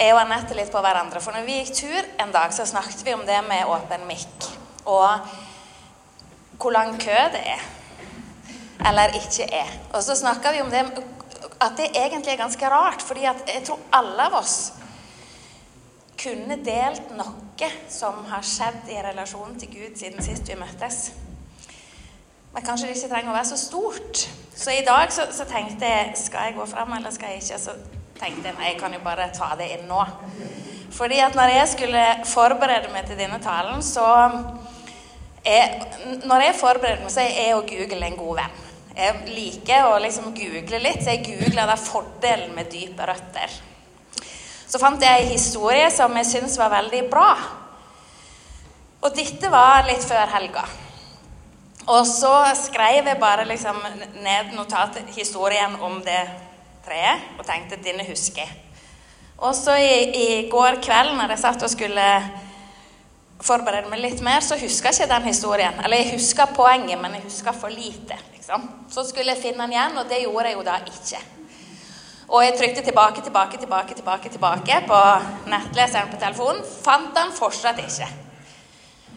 og Anette litt på hverandre. For når vi gikk tur en dag, så snakket vi om det med åpen mikk. Og hvor lang kø det er. Eller ikke er. Og så snakka vi om det at det egentlig er ganske rart. fordi jeg tror alle av oss kunne delt noe som har skjedd i relasjonen til Gud siden sist vi møttes. Men kanskje det ikke trenger å være så stort. Så i dag så, så tenkte jeg skal jeg gå fram eller skal jeg ikke. Så tenkte jeg jeg kan jo bare ta det inn nå. Fordi at når jeg skulle forberede meg til denne talen, så er, Når jeg forbereder meg, så er jeg og Google en god venn. Jeg liker å liksom google litt, så jeg googla da fordelen med dype røtter. Så fant jeg en historie som jeg syntes var veldig bra. Og dette var litt før helga. Og så skrev jeg bare liksom ned notatet, historien om det treet, og tenkte denne husker jeg. Og så i, i, går kveld når jeg satt og skulle forberede meg litt mer, så huska jeg ikke den historien. Eller jeg huska poenget, men jeg huska for lite. liksom. Så skulle jeg finne den igjen, og det gjorde jeg jo da ikke. Og jeg trykte tilbake, tilbake, tilbake tilbake, tilbake på nettleseren på telefonen. Fant den fortsatt ikke.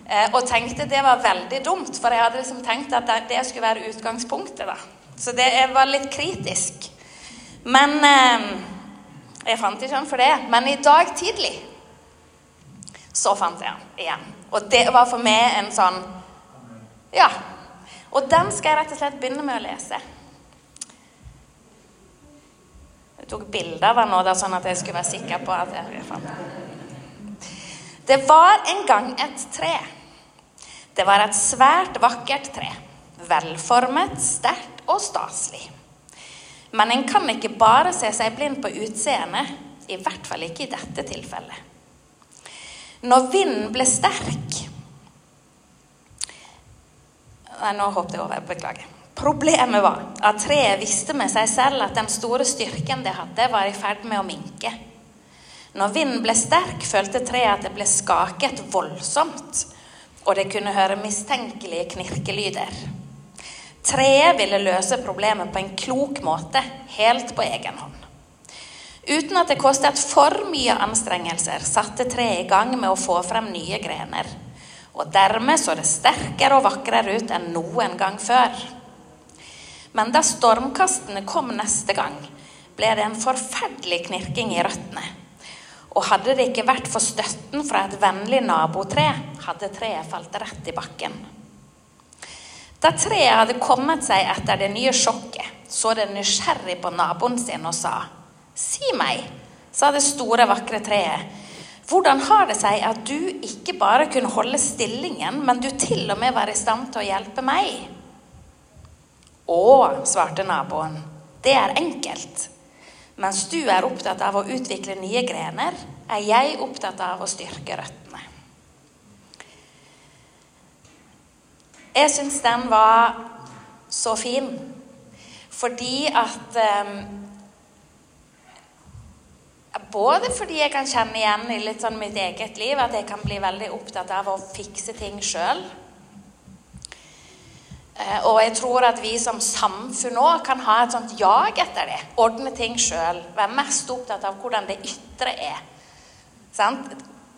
Eh, og tenkte det var veldig dumt, for jeg hadde liksom tenkt at det skulle være utgangspunktet. da. Så det var litt kritisk. Men eh, Jeg fant ikke han for det. Men i dag tidlig så fant jeg han igjen. Og det var for meg en sånn Ja. Og den skal jeg rett og slett begynne med å lese. Jeg tok bilde av den nå, da, sånn at jeg skulle være sikker på at jeg fant den. Det var en gang et tre. Det var et svært vakkert tre. Velformet, sterkt og staselig. Men en kan ikke bare se seg blind på utseendet, i hvert fall ikke i dette tilfellet. Når vinden ble sterk Nei, nå hoppet jeg over. Beklager. Problemet var at treet visste med seg selv at den store styrken det hadde, var i ferd med å minke. Når vinden ble sterk, følte treet at det ble skaket voldsomt, og det kunne høre mistenkelige knirkelyder. Treet ville løse problemet på en klok måte, helt på egen hånd. Uten at det kostet for mye anstrengelser, satte treet i gang med å få frem nye grener. Og dermed så det sterkere og vakrere ut enn noen gang før. Men da stormkastene kom neste gang, ble det en forferdelig knirking i røttene. Og hadde det ikke vært for støtten fra et vennlig nabotre, hadde treet falt rett i bakken. Da treet hadde kommet seg etter det nye sjokket, så det nysgjerrig på naboen sin og sa, Si meg, sa det store, vakre treet, hvordan har det seg at du ikke bare kunne holde stillingen, men du til og med var i stand til å hjelpe meg? Å, svarte naboen, det er enkelt. Mens du er opptatt av å utvikle nye grener, er jeg opptatt av å styrke røttene. Jeg syns den var så fin fordi at um, både fordi jeg kan kjenne igjen i litt sånn mitt eget liv at jeg kan bli veldig opptatt av å fikse ting sjøl. Og jeg tror at vi som samfunn òg kan ha et sånt jag etter det. Ordne ting sjøl. Være mest opptatt av hvordan det ytre er. Sant?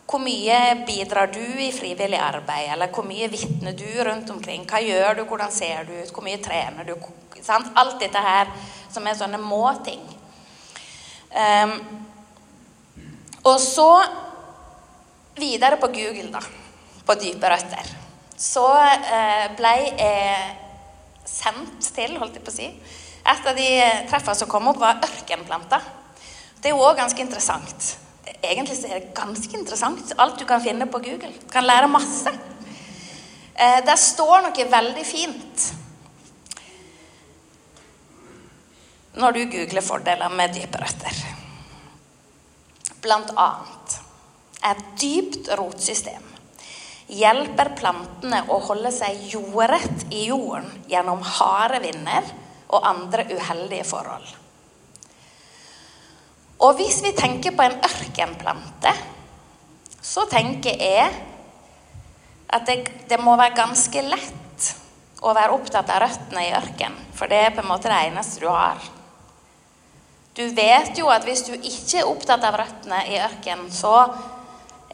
Hvor mye bidrar du i frivillig arbeid, eller hvor mye vitner du rundt omkring? Hva gjør du, hvordan ser du ut, hvor mye trener du? Sant? Alt dette her som er sånne må-ting. Um, og så videre på Google, da, på dype røtter, så uh, ble jeg sendt til, holdt jeg på å si Et av de treffene som kom opp, var ørkenplanter. Det er jo òg ganske interessant. Egentlig så er det ganske interessant, alt du kan finne på Google. Du kan lære masse. Eh, der står noe veldig fint når du googler fordeler med dype røtter. Blant annet et dypt rotsystem. Hjelper plantene å holde seg jordrett i jorden gjennom harde vinder og andre uheldige forhold. Og hvis vi tenker på en ørkenplante, så tenker jeg at det, det må være ganske lett å være opptatt av røttene i ørkenen. For det er på en måte det eneste du har. Du vet jo at hvis du ikke er opptatt av røttene i ørkenen, så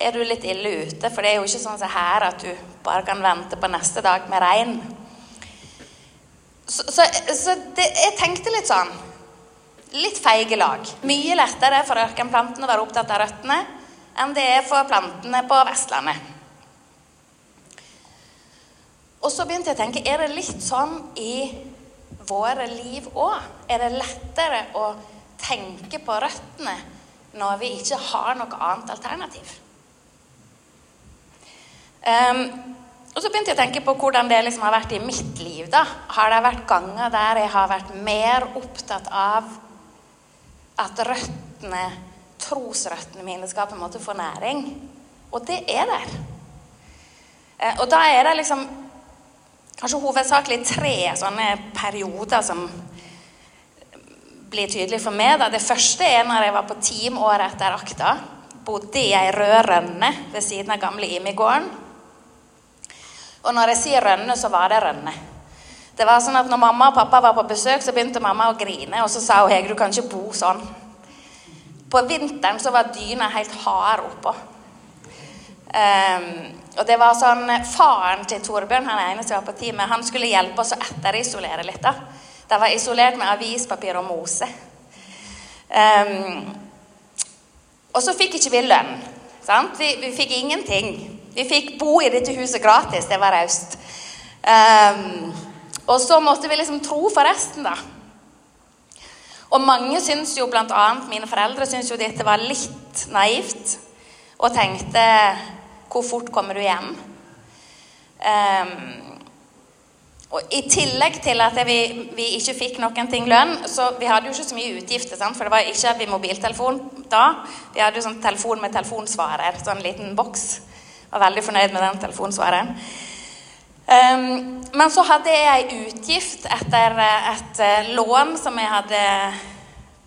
er du litt ille ute. For det er jo ikke sånn som her at du bare kan vente på neste dag med regn. Så, så, så det, jeg tenkte litt sånn Litt feige lag. Mye lettere for ørkenplantene å være opptatt av røttene enn det er for plantene på Vestlandet. Og så begynte jeg å tenke er det litt sånn i våre liv òg? Er det lettere å tenke på røttene når vi ikke har noe annet alternativ? Um, og så begynte jeg å tenke på hvordan det liksom har vært i mitt liv. da. Har det vært ganger der jeg har vært mer opptatt av at røttene, trosrøttene mine skal på en måte få næring? Og det er der. Uh, og da er det liksom kanskje hovedsakelig tre sånne perioder som blir tydelig for meg. Da. Det første er når jeg var på team året etter akta. Bodde i ei rød rønne ved siden av gamle Imi-gården. Og når jeg sier rønne, så var det rønne. Det var sånn at når mamma og pappa var på besøk, så begynte mamma å grine, og så sa hun Hege, du kan ikke bo sånn. På vinteren så var dyna helt hard oppå. Um, og det var sånn, Faren til Torbjørn han ene som var på teamet, han skulle hjelpe oss å etterisolere litt. da. Det var isolert med avispapir og mose. Um, og så fikk ikke vi lønn. Sant? Vi, vi, fikk ingenting. Vi fikk bo i dette huset gratis. Det var raust. Um, og så måtte vi liksom tro for resten, da. Og mange syns jo, bl.a. mine foreldre, syns jo dette var litt naivt. Og tenkte hvor fort kommer du hjem? Um, og I tillegg til at vi, vi, ikke fikk noen ting lønn, så vi hadde jo ikke så mye utgifter. Sant? For det var ikke vi mobiltelefon da. Vi hadde jo sånn telefon med telefonsvarer, sånn liten boks. Var veldig fornøyd med den telefonsvareren. Um, men så hadde jeg ei utgift etter et lån som jeg hadde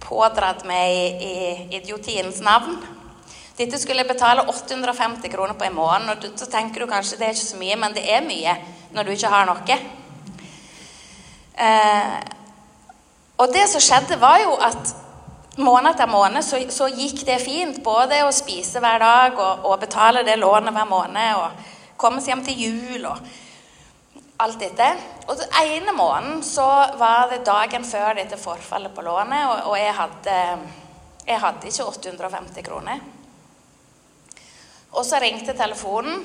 pådratt meg i, i idiotiens navn. Dette skulle jeg betale 850 kroner på i måneden. og Så tenker du kanskje det er ikke så mye, men det er mye når du ikke har noe. Eh, og det som skjedde, var jo at måned etter måned så, så, gikk det fint. Både å spise hver dag og, og betale det lånet hver måned og komme seg hjem til jul og alt dette. Og den ene måneden så var det dagen før dette forfallet på lånet, og, og jeg, hadde, jeg hadde ikke 850 kroner. Og så ringte telefonen,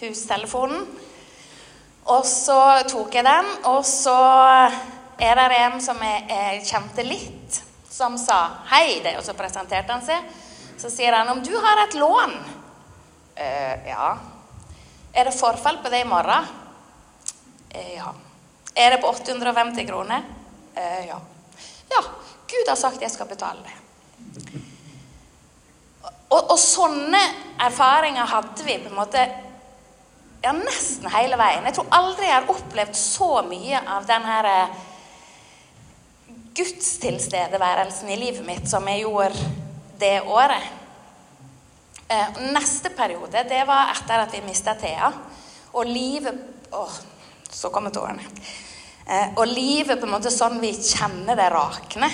hustelefonen. Og så tok jeg den, og så er det en som jeg, jeg kjente litt, som sa 'hei', det, og så presenterte han seg. Så sier han 'om du har et lån'. Uh, ja. Er det forfall på det i morgen? Uh, ja. Er det på 850 kroner? Uh, ja. Ja, Gud har sagt jeg skal betale det. Og, og, sånne erfaringer hadde vi på en måte ja, nesten hele veien. Jeg tror aldri jeg har opplevd så mye av den her eh, gudstilstedeværelsen i livet mitt som jeg gjorde det året. Eh, neste periode, det var etter at vi mista Thea. Og livet Å, så kommer tårene. Eh, og livet på en måte sånn vi kjenner det rakne.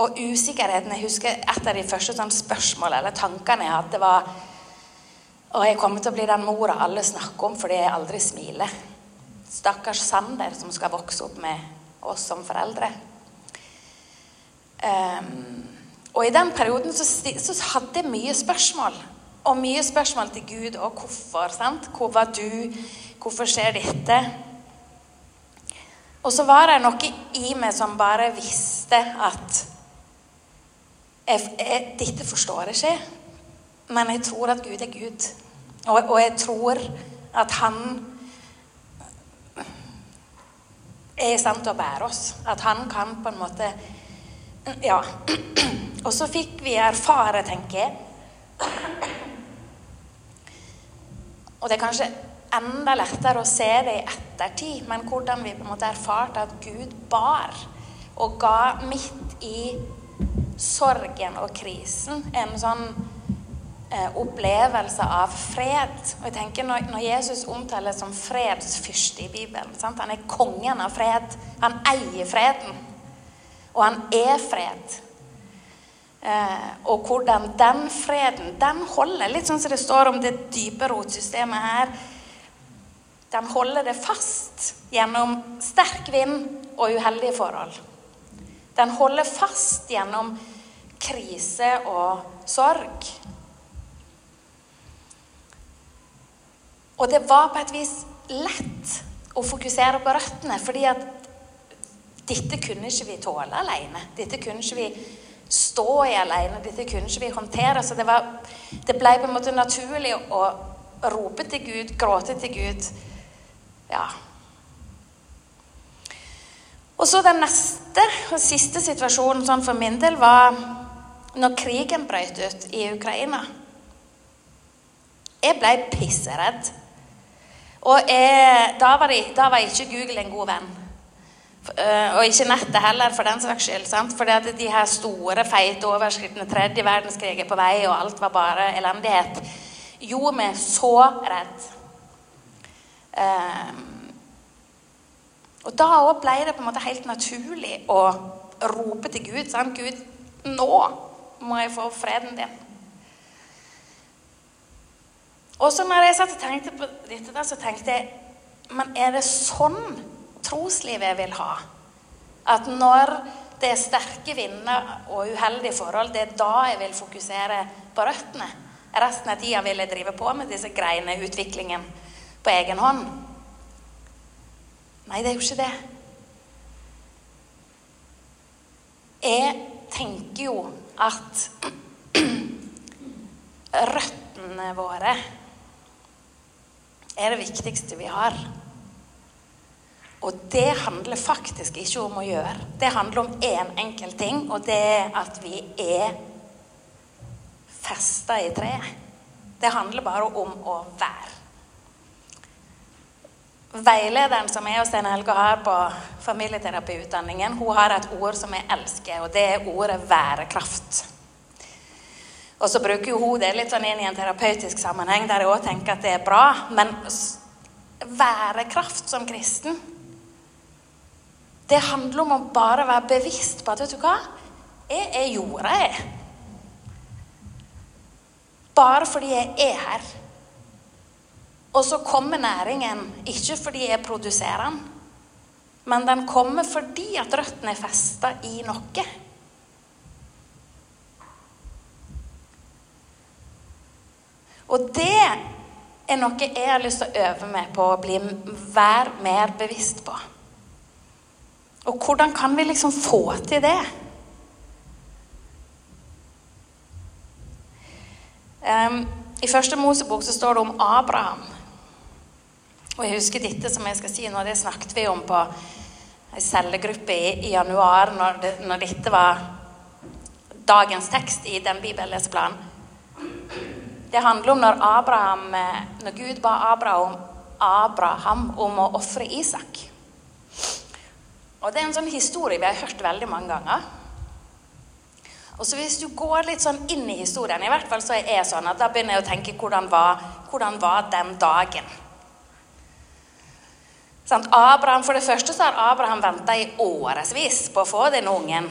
Og usikkerheten Jeg husker et av de første sånn spørsmålene eller tankene jeg hadde, var Og jeg kommer til å bli den mora alle snakker om fordi jeg aldri smiler. Stakkars Sander som skal vokse opp med oss som foreldre. Um, og i den perioden så, så, hadde jeg mye spørsmål. Og mye spørsmål til Gud og hvorfor. sant? Hvor var du? Hvorfor skjer dette? Og så var det noe i meg som bare visste at jeg, jeg, dette forstår jeg ikke, men jeg tror at Gud er Gud. Og, og jeg tror at han er i stand til å bære oss. At han kan på en måte Ja. Og så fikk vi erfare, tenker jeg Og det er kanskje enda lettere å se det i ettertid, men hvordan vi på en måte erfarte at Gud bar og ga midt i sorgen og krisen en sånn eh, opplevelse av fred. Og jeg tenker Når, når Jesus omtales som fredsfyrste i Bibelen sant? Han er kongen av fred. Han eier freden. Og han er fred. Eh, og hvordan den freden den holder, litt sånn som det står om det dype rotsystemet her Den holder det fast gjennom sterk vind og uheldige forhold. Den holder fast gjennom krise og sorg. Og det var på et vis lett å fokusere på røttene, fordi at dette kunne ikke vi tåle alene. Dette kunne ikke vi stå i alene. Dette kunne ikke vi håndtere. Så det, var, det ble på en måte naturlig å rope til Gud, gråte til Gud. Ja. Og så den neste og siste situasjonen sånn for min del var når krigen brøt ut i Ukraina. Jeg ble pisseredd. Og jeg, da, var jeg, da var ikke Google en god venn. Uh, og ikke nettet heller, for den saks skyld. sant? At de her store, feite overskriftene Tredje verdenskrig er på vei, og alt var bare elendighet, gjorde meg så redd. Uh, og da òg ble det på en måte helt naturlig å rope til Gud. sant? Gud, nå må jeg få freden din. Og så når jeg satt og tenkte på dette, da, så tenkte jeg Men er det sånn troslivet vil ha. At når det er sterke vinder og uheldige forhold, det er da jeg vil fokusere på røttene. Resten av tida vil jeg drive på med disse greiene, utviklingen, på egen hånd. Nei, det er jo ikke det. Jeg tenker jo at røttene våre er det viktigste vi har. Og det handler faktisk ikke om å gjøre. Det handler om én en enkel ting, og det er at vi er festa i treet. Det handler bare om å være. Veilederen som jeg og Stein Helge har på familieterapiutdanningen, hun har et ord som jeg elsker, og det er ordet værekraft. Og så bruker hun det litt sånn inn i en terapeutisk sammenheng der jeg òg tenker at det er bra. Men værekraft som kristen det handler om å bare være bevisst på at vet du hva? Jeg er jorda, jeg. Bare fordi jeg er her. Og så kommer næringen ikke fordi jeg produserer den, men den kommer fordi at røttene er festa i noe. Og det er noe jeg har lyst til å øve meg på å bli, være mer bevisst på. Og hvordan kan vi liksom få til det? Um, I første Mosebok så står det om Abraham. Og jeg husker dette som jeg skal si nå, det snakket vi om på ei cellegruppe i, i, januar, når, det, når, dette var dagens tekst i den bibelleseplanen. Det handler om når Abraham, eh, når Gud ba Abraham, Abraham om å ofre Isak. Og Det er en sånn historie vi har hørt veldig mange ganger. Og så Hvis du går litt sånn inn i historien, i hvert fall så er jeg sånn at da begynner jeg å tenke hvordan var, hvordan var den dagen? Sånn, Abraham, For det første så har Abraham venta i årevis på å få den ungen.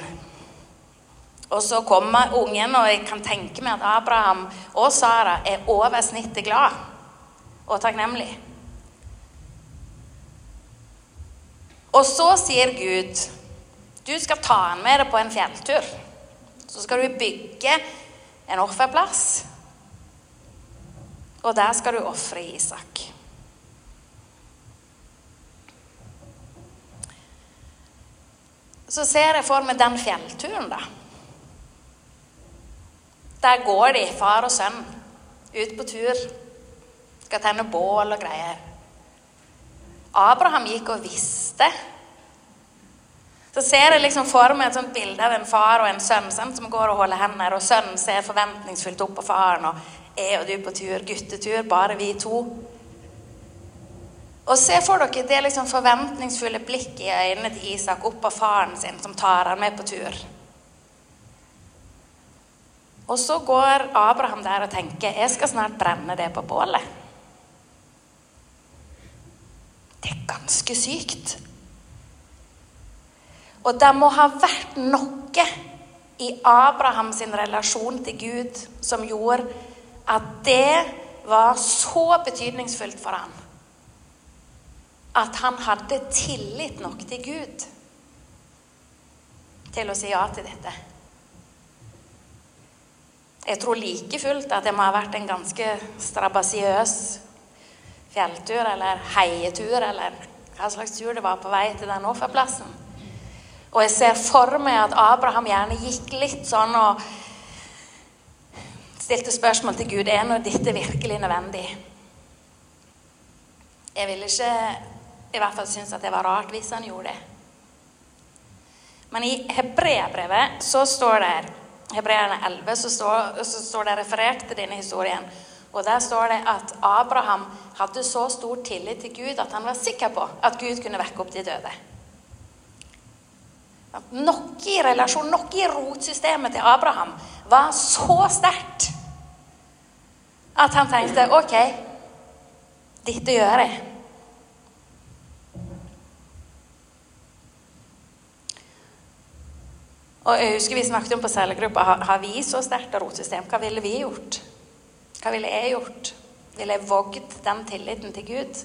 Og så kommer ungen, og jeg kan tenke meg at Abraham og Sara er over snittet glad og takknemlig. Og så sier Gud du skal ta han med deg på en fjelltur. Så skal du bygge en offerplass, og der skal du ofre Isak. Så ser jeg for meg den fjellturen, da. Der går de, far og sønn, ut på tur. Skal tenne bål og greier. Abraham gikk og visste. Så ser jeg liksom for meg et sånt bilde av en far og en sønn sant, som går og holder hender, og sønnen ser forventningsfullt opp på faren og er og du på tur, guttetur, bare vi to. Og se for dere det liksom forventningsfulle blikket i øynene til Isak opp på faren sin, som tar han med på tur. Og så går Abraham der og tenker jeg skal snart brenne det på bålet. Det er ganske sykt. Og det må ha vært noe i Abrahams relasjon til Gud som gjorde at det var så betydningsfullt for ham at han hadde tillit nok til Gud til å si ja til dette. Jeg tror like fullt at det må ha vært en ganske strabasiøs fjelltur eller heietur eller hva slags tur det var på vei til den offerplassen. Og jeg ser for meg at Abraham gjerne gikk litt sånn og stilte spørsmål til Gud er nå dette virkelig nødvendig. Jeg ville ikke i hvert fall synes at det var rart hvis han gjorde det. Men i hebreerbrevet så står det Hebreerne 11 så står, så står det referert til denne historien. Og Der står det at Abraham hadde så stor tillit til Gud at han var sikker på at Gud kunne vekke opp de døde. Noe i relasjon, noe i rotsystemet til Abraham var så sterkt at han tenkte OK, dette gjør jeg. Og jeg husker Vi snakket om på cellegruppa har, vi så sterkt rotsystem. Hva ville vi gjort? Hva ville jeg gjort? Ville jeg vågd den tilliten til Gud?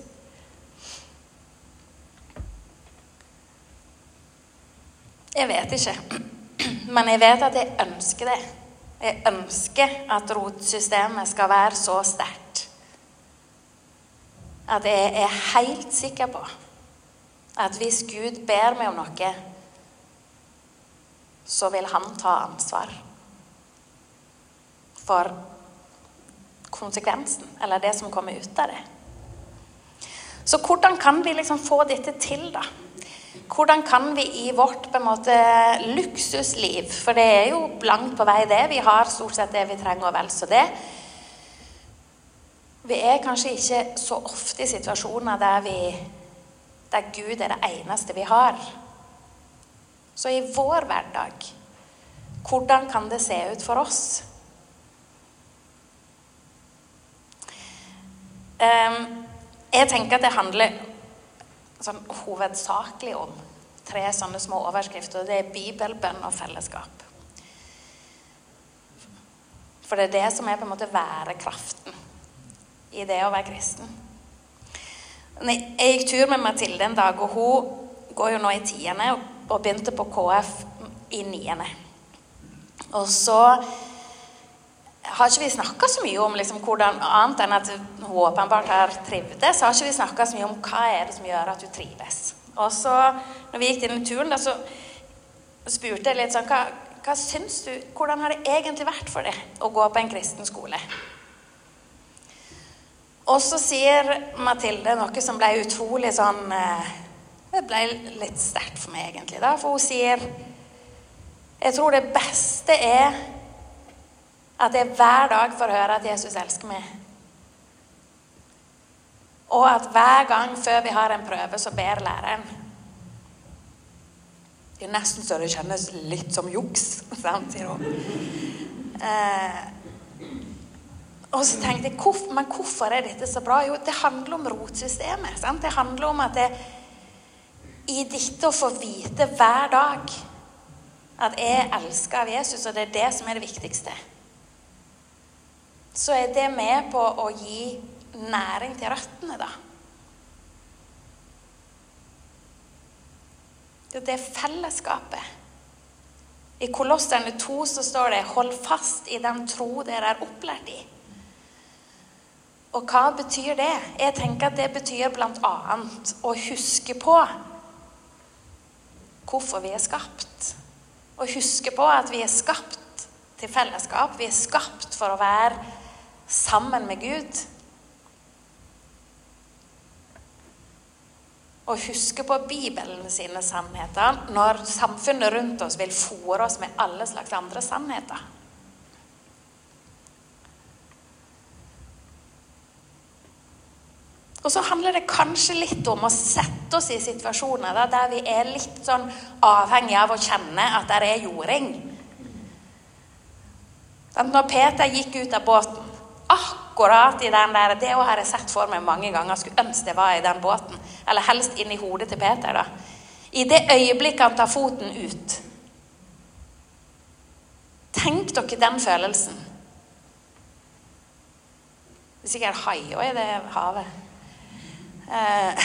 Jeg vet ikke. Men jeg vet at jeg ønsker det. Jeg ønsker at rotsystemet skal være så sterkt at jeg er helt sikker på at hvis Gud ber meg om noe, så vil han ta ansvar for konsekvensen, eller det som kommer ut av det. Så hvordan kan vi liksom få dette til, da? Hvordan kan vi i vårt på en måte luksusliv, for det er jo langt på vei det, vi har stort sett det vi trenger og vel så det Vi er kanskje ikke så ofte i situasjoner der, vi, der Gud er det eneste vi har. Så i vår hverdag, hvordan kan det se ut for oss? Um, jeg tenker at det handler sånn hovedsakelig om tre sånne små overskrifter. Det er Bibel, bønn og fellesskap. For det er det som er på en måte værekraften i det å være kristen. Jeg gikk tur med Mathilde en dag, og hun går jo nå i tiende og begynte på KF i niende. Og så har ikke vi snakka så mye om liksom, hvordan, annet enn at hun åpenbart har trivdes, har ikke vi snakka så mye om hva er det som gjør at du trives. Og så, når vi gikk denne turen, da, så spurte jeg litt sånn hva, hva syns du, Hvordan har det egentlig vært for deg å gå på en kristen skole? Og så sier Mathilde noe som ble utrolig sånn eh, Det ble litt sterkt for meg, egentlig. da, For hun sier Jeg tror det beste er at jeg hver dag får høre at Jesus elsker meg. Og at hver gang før vi har en prøve, så ber læreren. Det er nesten så det kjennes litt som juks, sier hun. Eh, og så tenkte jeg hvorf, men hvorfor er dette så bra? Jo, det handler om rotsystemet. Sant? Det handler om at det, i dette å få vite hver dag at jeg elsker av Jesus, og det er det som er det viktigste så er det med på å gi næring til røttene, da. Det er det fellesskapet. I Kolosserne 2 så står det 'hold fast i den tro dere er opplært i'. Og hva betyr det? Jeg tenker at det betyr bl.a. å huske på hvorfor vi er skapt. Å huske på at vi er skapt til fellesskap. Vi er skapt for å være sammen med Gud. og huske på Bibelen sine sannheter når samfunnet rundt oss vil fòre oss med alle slags andre sannheter. Og så handler det kanskje litt om å sette oss i situasjoner da, der vi er litt sånn avhengig av å kjenne at det er jording. Når Peter gikk ut av båten, akkurat i den der Det har jeg sett for meg mange ganger. Skulle ønske det var i den båten. Eller helst inn i hodet til Peter. da. I det øyeblikket han tar foten ut Tenk dere den følelsen. Det er sikkert haier i det havet. Eh,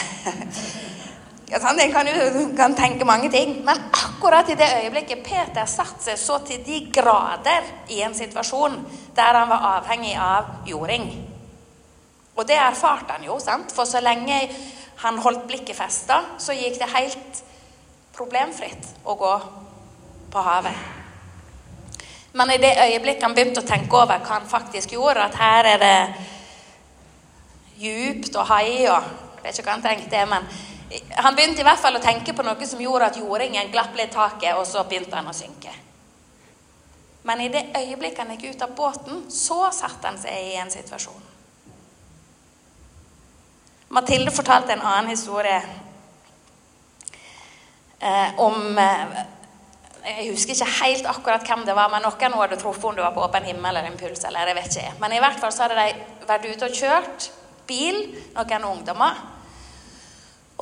ja, sant? En kan jo kan tenke mange ting. Men akkurat i det øyeblikket Peter satte seg så til de grader i en situasjon der han var avhengig av jording. Og det erfarte han jo, sant? for så lenge han holdt blikket festa, så gikk det helt problemfritt å gå på havet. Men i det øyeblikket han begynte å tenke over hva han faktisk gjorde, at her er det djupt og hai og Jeg vet ikke hva han tenkte, men han begynte i hvert fall å tenke på noe som gjorde at jordingen glapp litt taket, og så begynte han å synke. Men i det øyeblikket han gikk ut av båten, så satte han seg i en situasjon. Mathilde fortalte en annen historie eh, om eh, Jeg husker ikke helt akkurat hvem det var, men noen hadde truffet om det var på åpen himmel eller impuls. eller jeg vet ikke. Men i hvert fall så hadde de vært ute og kjørt bil, noen ungdommer.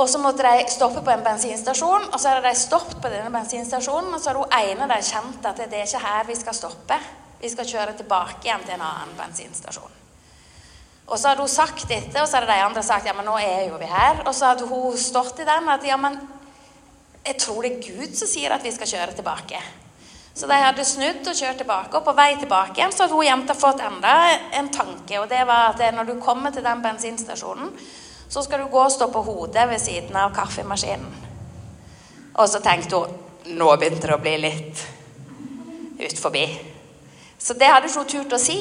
Og så måtte de stoppe på en bensinstasjon, og så hadde de stoppet på denne bensinstasjonen. Og så hadde hun ene av kjent at det er ikke her vi skal stoppe. Vi skal kjøre tilbake igjen til en annen bensinstasjon. Og så hadde hun sagt dette, og så hadde de andre sagt ja, men nå er jo vi her. Og så hadde hun stått i den at ja, men jeg tror det er Gud som sier at vi skal kjøre tilbake. Så de hadde snudd og kjørt tilbake, og på vei tilbake igjen så hadde hun jenta fått enda en tanke. Og det var at når du kommer til den bensinstasjonen, så skal du gå og stå på hodet ved siden av kaffemaskinen. Og så tenkte hun nå begynte det å bli litt ut forbi. Så det hadde ikke hun turt å si.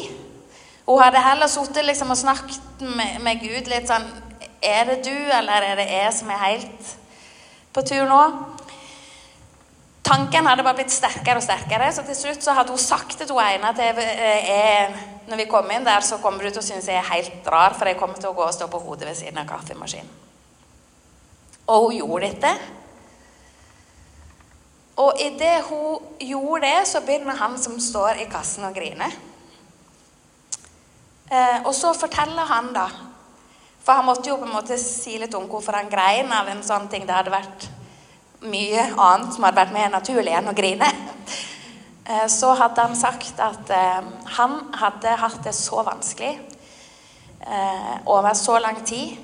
Hun hadde heller sittet liksom og snakket med, med, Gud litt sånn Er det du, eller er det jeg som er helt på tur nå? Tanken hadde bare blitt sterkere og sterkere, så til slutt så hadde hun sagt til hun ene at jeg, jeg, når vi kommer inn der, så kommer du til å synes jeg er helt rar, for jeg kommer til å gå og stå på hodet ved siden av kaffemaskinen. Og hun gjorde dette. Og idet hun gjorde det, så begynner han som står i kassen, å grine. Eh, og så forteller han, da For han måtte jo på en måte si litt om hvorfor han grein av en sånn ting. Det hadde vært mye annet som hadde vært mer naturlig enn å grine. Eh, så hadde han sagt at eh, han hadde hatt det så vanskelig eh, over så lang tid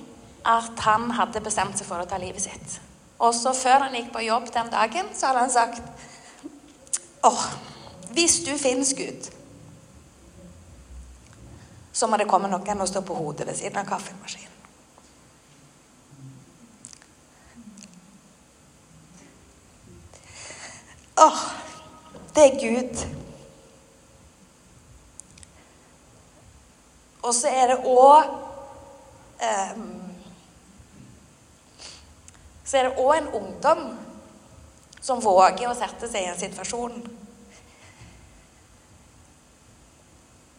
at han hadde bestemt seg for å ta livet sitt. Og så før han gikk på jobb den dagen, så hadde han sagt åh, hvis du finnes Gud, så må det komme noen og stå på hodet ved siden av kaffemaskinen. Åh, det er Gud. Og så er det òg um, Så er det òg en ungdom som våger å sette seg i en situasjon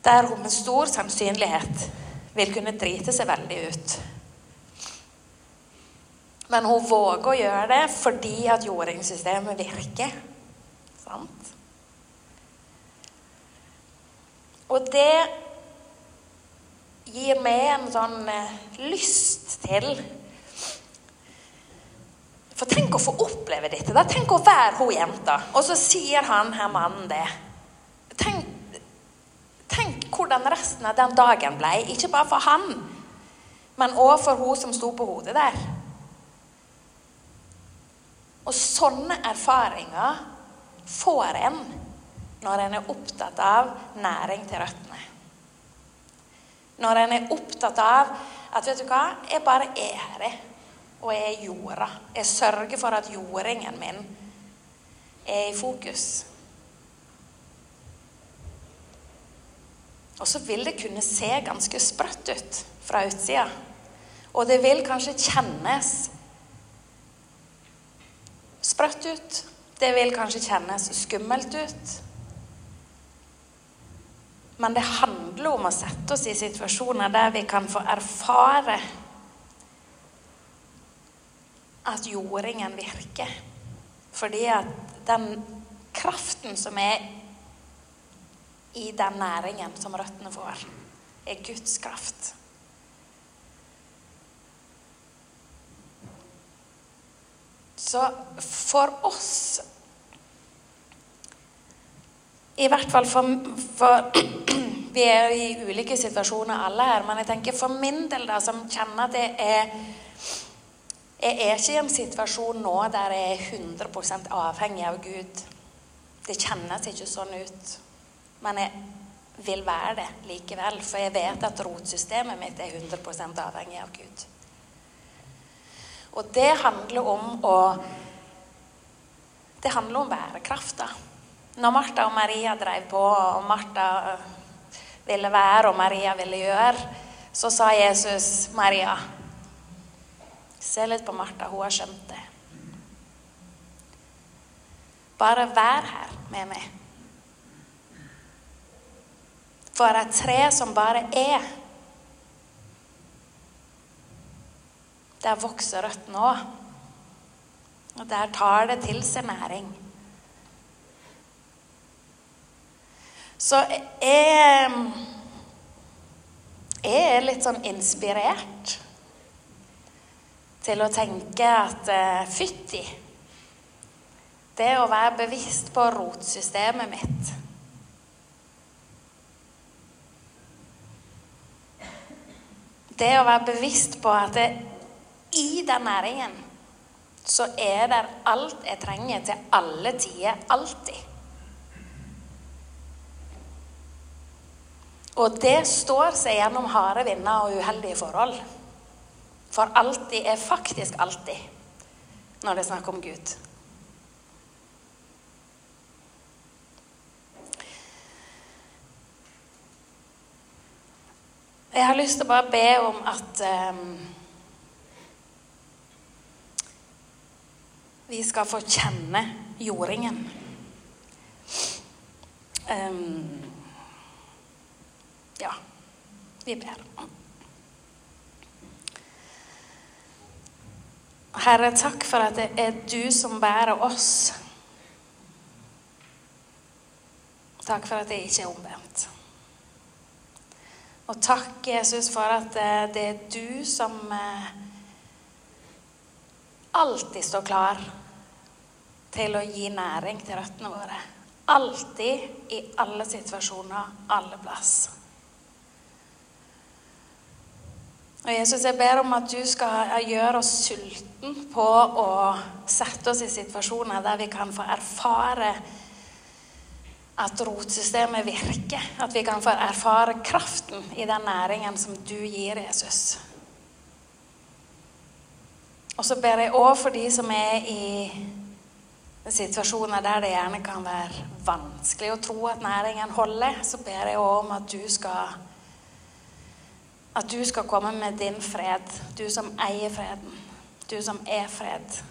der hun med stor sannsynlighet vil kunne drite seg veldig ut. Men hun våger å gjøre det fordi at jordingssystemet virker. Sant? Og det gir meg en sånn eh, lyst til For tenk å få oppleve dette. da. Tenk å være hun jenta. Og så sier han her mannen det. Tenk, tenk hvordan resten av den dagen ble. Ikke bare for han, men òg for hun som sto på hodet der. Og sånne erfaringer får en når en er opptatt av næring til røttene. Når en er opptatt av at vet du hva, jeg bare er her, og jeg er jorda. Jeg sørger for at jordingen min er i fokus. Og så vil det kunne se ganske sprøtt ut fra utsida. Og det vil kanskje kjennes sprøtt ut. Det vil kanskje kjennes skummelt ut. Men det handler om å sette oss i situasjoner der vi kan få erfare at jordingen virker. Fordi at den kraften som er i den næringen som røttene får, er Guds kraft. Så for oss I hvert fall for, for Vi er i ulike situasjoner alle her, men jeg tenker for min del, da, som kjenner at jeg er Jeg er ikke i en situasjon nå der jeg er 100% avhengig av Gud. Det kjennes ikke sånn ut. Men jeg vil være det likevel, for jeg vet at rotsystemet mitt er 100% avhengig av Gud. Og det handler om å Det handler om bærekraft, da. Når Martha og Maria drev på, og Martha ville være og Maria ville gjøre, så sa Jesus Maria Se litt på Martha, hun har skjønt det. Bare vær her med meg. For et tre som bare er Der vokser røttene òg. Og der tar det til seg næring. Så jeg, jeg er litt sånn inspirert til å tenke at uh, fytti Det å være bevisst på rotsystemet mitt Det å være bevisst på at det, i den næringen så er det alt jeg trenger til alle tider, alltid. Og det står seg gjennom harde vinder og uheldige forhold. For alltid er faktisk alltid når det er snakk om Gud. Jeg har lyst til å bare be om at um, vi skal få kjenne jordingen. Um, ja, vi ber. Herre, takk for at det er du som bærer oss. Takk for at det ikke er omvendt. Og takk, Jesus, for at eh, det er du som eh, alltid står klar til å gi næring til røttene våre. Alltid, i alle situasjoner, alle plass. Og Jesus, jeg ber om at du skal gjøre oss sulten på å sette oss i situasjoner der vi kan få erfare at rotsystemet virker. At vi kan få erfare kraften i den næringen som du gir Jesus. Og så ber jeg òg for de som er i situasjoner der det gjerne kan være vanskelig å tro at næringen holder, så ber jeg òg om at du skal at du skal komme med din fred, du som eier freden, du som er fred.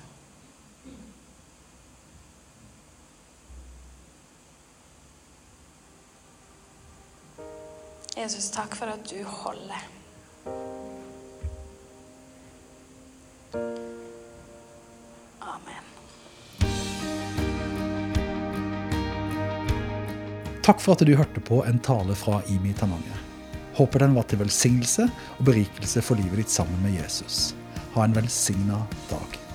Jesus, takk for at du holder. Amen. Takk for at du hørte på en tale fra Imi Tananger. Håper den var til velsignelse og berikelse for livet ditt sammen med Jesus. Ha en velsigna dag.